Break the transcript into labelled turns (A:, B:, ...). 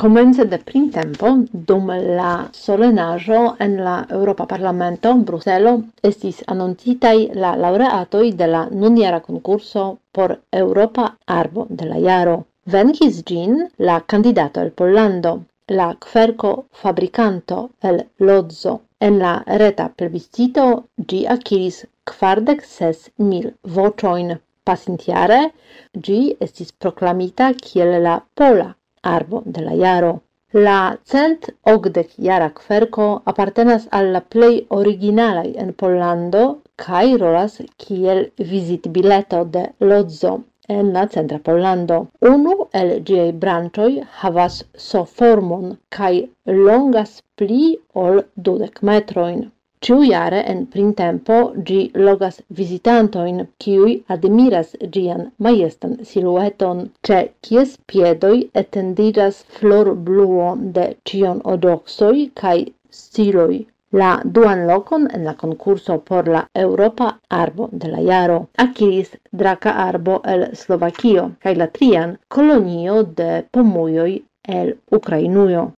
A: Comence de printempo, dum la solenajo en la Europa Parlamento Bruselo estis anoncitai la laureatoi de la nuniera konkurso por Europa Arbo de la Jaro. Venkis gin la kandidato el Pollando, la kverko fabricanto el Lozzo. En la reta plebiscito gi aciris quardec ses mil vocioin. Pasintiare gi estis proclamita kiel la pola arbo de la jaro. La cent ogdec jara kverko apartenas al la plej originalaj en Pollando kaj rolas kiel vizitbileto de Lodzo en la centra Pollando. Unu el ĝiaj branĉoj havas S-formon kaj longas pli ol dudek metrojn. Ciu iare en printempo gi logas visitantoin, ciui admiras gian majestan silueton, ce kies piedoi etendiras flor bluo de cion odoxoi cae stiloi la duan locon en la concurso por la Europa Arbo de la Jaro akiris Draca Arbo el Slovakio kaj la trian kolonio de pomujoj el Ukrainujo.